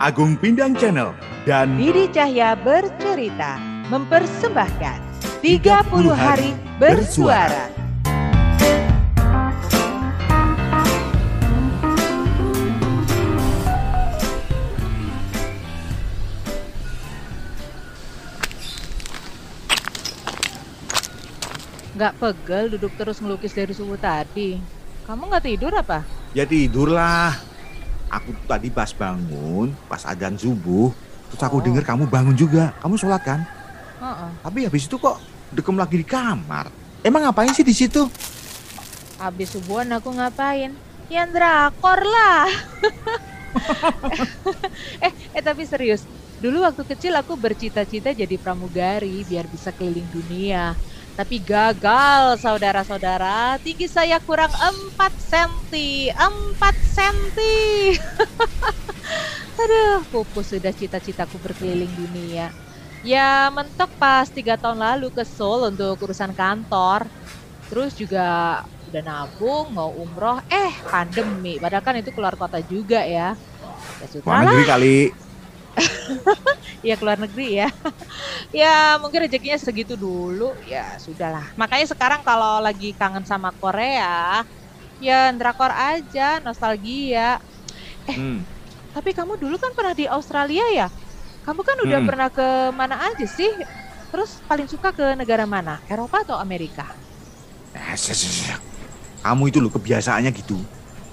Agung Pindang Channel dan Didi Cahya bercerita mempersembahkan 30 hari bersuara. Gak pegel duduk terus ngelukis dari subuh tadi. Kamu gak tidur apa? ya tidurlah. Aku tuh tadi pas bangun, pas adzan subuh, terus aku Oh. dengar kamu bangun juga. Kamu sholat kan? Heeh. Tapi habis itu kok dekem lagi di kamar. Emang ngapain sih di situ? Habis subuhan aku ngapain? Ya drakor lah. eh, eh tapi serius. Dulu waktu kecil aku bercita-cita jadi pramugari biar bisa keliling dunia. Tapi gagal saudara-saudara. Tinggi saya kurang 4 cm. 4 cm. Aduh, pupus sudah cita-citaku berkeliling dunia. Ya mentok pas tiga tahun lalu ke Seoul untuk urusan kantor. Terus juga udah nabung mau umroh, eh pandemi. Padahal kan itu keluar kota juga ya. Ya sudah lah, kali. ya keluar negeri ya. ya mungkin rezekinya segitu dulu, ya sudahlah. Makanya sekarang kalau lagi kangen sama Korea, ya drakor aja, nostalgia. Hmm. Tapi kamu dulu kan pernah di Australia ya? Kamu kan udah Hmm. pernah ke mana aja sih? Terus paling suka ke negara mana? Eropa atau Amerika? Eh, Kamu itu loh kebiasaannya gitu.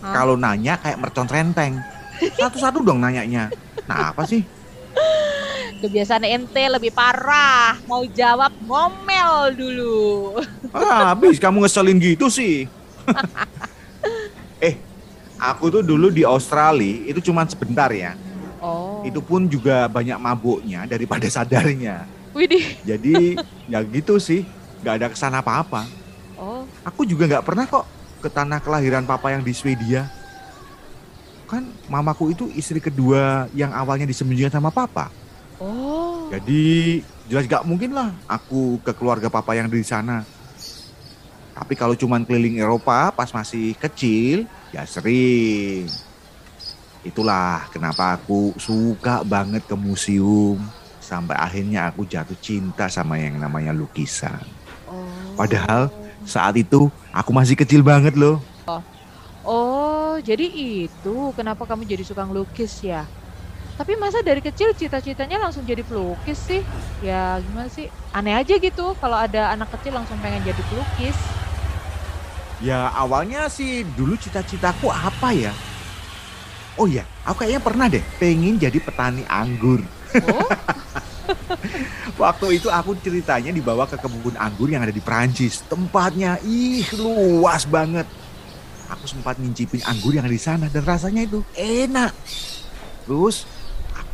Hah? Kalau nanya kayak mercon renteng. Satu-satu dong nanyanya. Nah apa sih? Kebiasaan ente lebih parah. Mau jawab ngomel dulu. Ah, habis kamu ngeselin gitu sih. eh, aku tuh dulu di Australia itu cuma sebentar ya. Oh. Itu pun juga banyak mabuknya daripada sadarnya. Widih. Jadi ya gitu sih, nggak ada kesan apa-apa. Oh. Aku juga nggak pernah kok ke tanah kelahiran papa yang di Swedia. Kan mamaku itu istri kedua yang awalnya disembunyikan sama papa. Oh. Jadi jelas gak mungkin lah aku ke keluarga papa yang di sana. Tapi kalau cuman keliling Eropa pas masih kecil, ya sering. Itulah kenapa aku suka banget ke museum. Sampai akhirnya aku jatuh cinta sama yang namanya lukisan. Oh. Padahal Saat itu aku masih kecil banget loh. Oh, jadi itu kenapa kamu jadi suka ngelukis ya? Tapi masa dari kecil cita-citanya langsung jadi pelukis sih? Ya gimana sih? Aneh aja gitu kalau ada anak kecil langsung pengen jadi pelukis. Ya awalnya sih dulu cita-citaku apa ya? Oh iya, aku kayaknya pernah deh pengen jadi petani anggur. Oh, Waktu itu aku ceritanya dibawa ke kebun anggur yang ada di Perancis. Tempatnya ih luas banget. Aku sempat ngincipin anggur yang ada di sana dan rasanya itu enak. Terus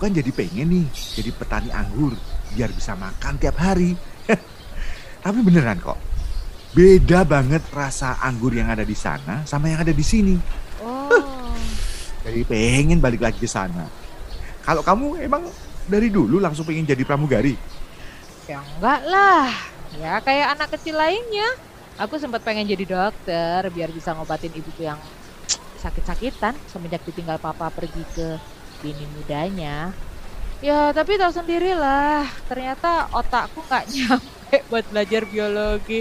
kan jadi pengen nih jadi petani anggur biar bisa makan tiap hari. Tapi beneran kok. Beda banget rasa anggur yang ada di sana sama yang ada di sini. oh. Jadi pengen balik lagi ke sana. Kalau kamu emang dari dulu langsung pengen jadi pramugari? Ya enggak lah. Ya kayak anak kecil lainnya. Aku sempat pengen jadi dokter biar bisa ngobatin ibuku yang sakit-sakitan semenjak ditinggal papa pergi ke bini mudanya. Ya tapi tahu sendirilah, ternyata otakku nggak nyampe buat belajar biologi.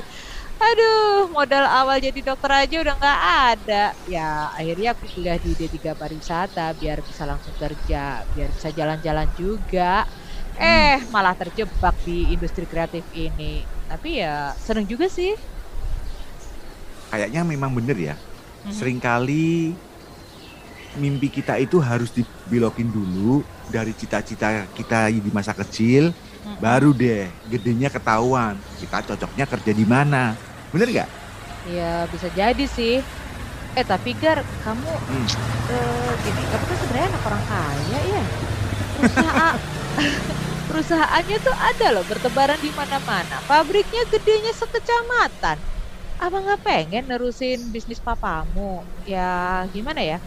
Aduh, modal awal jadi dokter aja udah nggak ada. Ya akhirnya aku kuliah di D3 pariwisata biar bisa langsung kerja, biar bisa jalan-jalan juga. Eh, malah terjebak di industri kreatif ini. Tapi ya seneng juga sih. Kayaknya memang bener ya. Mhm. Seringkali mimpi kita itu harus dibelokin dulu dari cita-cita kita di masa kecil, Mm-mm. baru deh gedenya ketahuan kita cocoknya kerja di mana. Bener nggak? Ya bisa jadi sih. Eh tapi Gar, kamu Hmm. eh, gini, kamu kan sebenarnya anak orang kaya ya. Perusahaan perusahaannya tuh ada loh bertebaran di mana-mana. Pabriknya gedenya sekecamatan. Abang nggak pengen nerusin bisnis papamu? Ya gimana ya?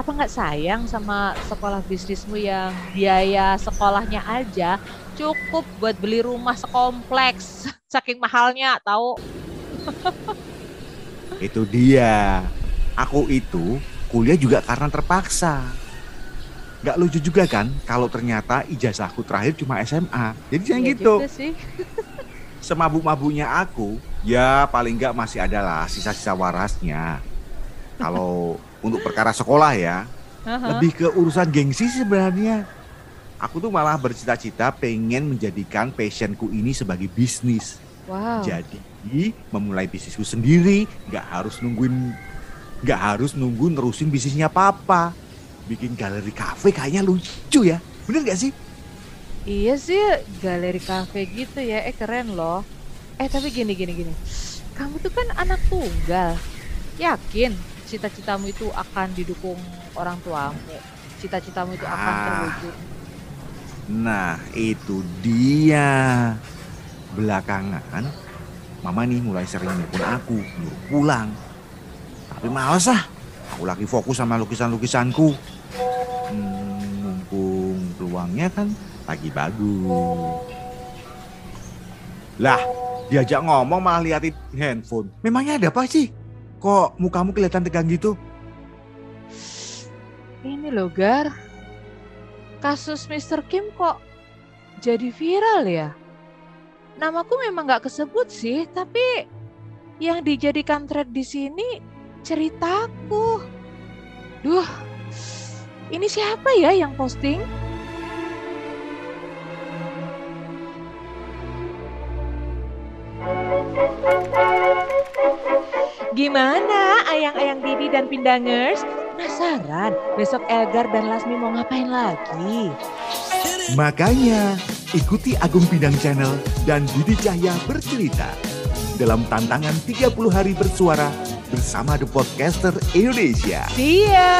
Apa nggak sayang sama sekolah bisnismu yang biaya sekolahnya aja cukup buat beli rumah sekompleks saking mahalnya tahu? Itu dia. Aku itu kuliah juga karena terpaksa. Gak lucu juga kan kalau ternyata ijazahku terakhir cuma SMA. Jadi jangan Iya gitu. juga sih. Semabuk-mabuknya aku, ya paling nggak masih ada lah sisa-sisa warasnya. Kalau untuk perkara sekolah ya, Aha. lebih ke urusan gengsi sebenarnya. Aku tuh malah bercita-cita pengen menjadikan passionku ini sebagai bisnis. Wow. Jadi memulai bisnisku sendiri, nggak harus nungguin, nggak harus nunggu nerusin bisnisnya papa. Bikin galeri kafe kayaknya lucu ya, bener nggak sih? Iya sih, galeri cafe gitu ya. Eh keren loh. Eh tapi gini gini gini. Kamu tuh kan anak tunggal. Yakin cita-citamu itu akan didukung orang tuamu? Cita-citamu itu akan Ah. terwujud? Nah itu dia. Belakangan, mama nih mulai sering nelfon aku, nyuruh pulang. Tapi males ah, aku lagi fokus sama lukisan-lukisanku. Hmm, mumpung peluangnya kan lagi bagus. Lah, diajak ngomong malah liatin handphone. Memangnya ada apa sih? Kok mukamu kelihatan tegang gitu? Ini loh Gar. Kasus Mr. Kim kok jadi viral ya? Namaku memang nggak kesebut sih, tapi yang dijadikan thread di sini ceritaku. Duh, ini siapa ya yang posting? Gimana ayang-ayang Didi dan Pindangers? Penasaran besok Elgar dan Lasmi mau ngapain lagi? Makanya, ikuti Agung Bidang Channel dan Didi Cahya bercerita dalam tantangan 30 hari bersuara bersama The Podcaster Indonesia. See ya!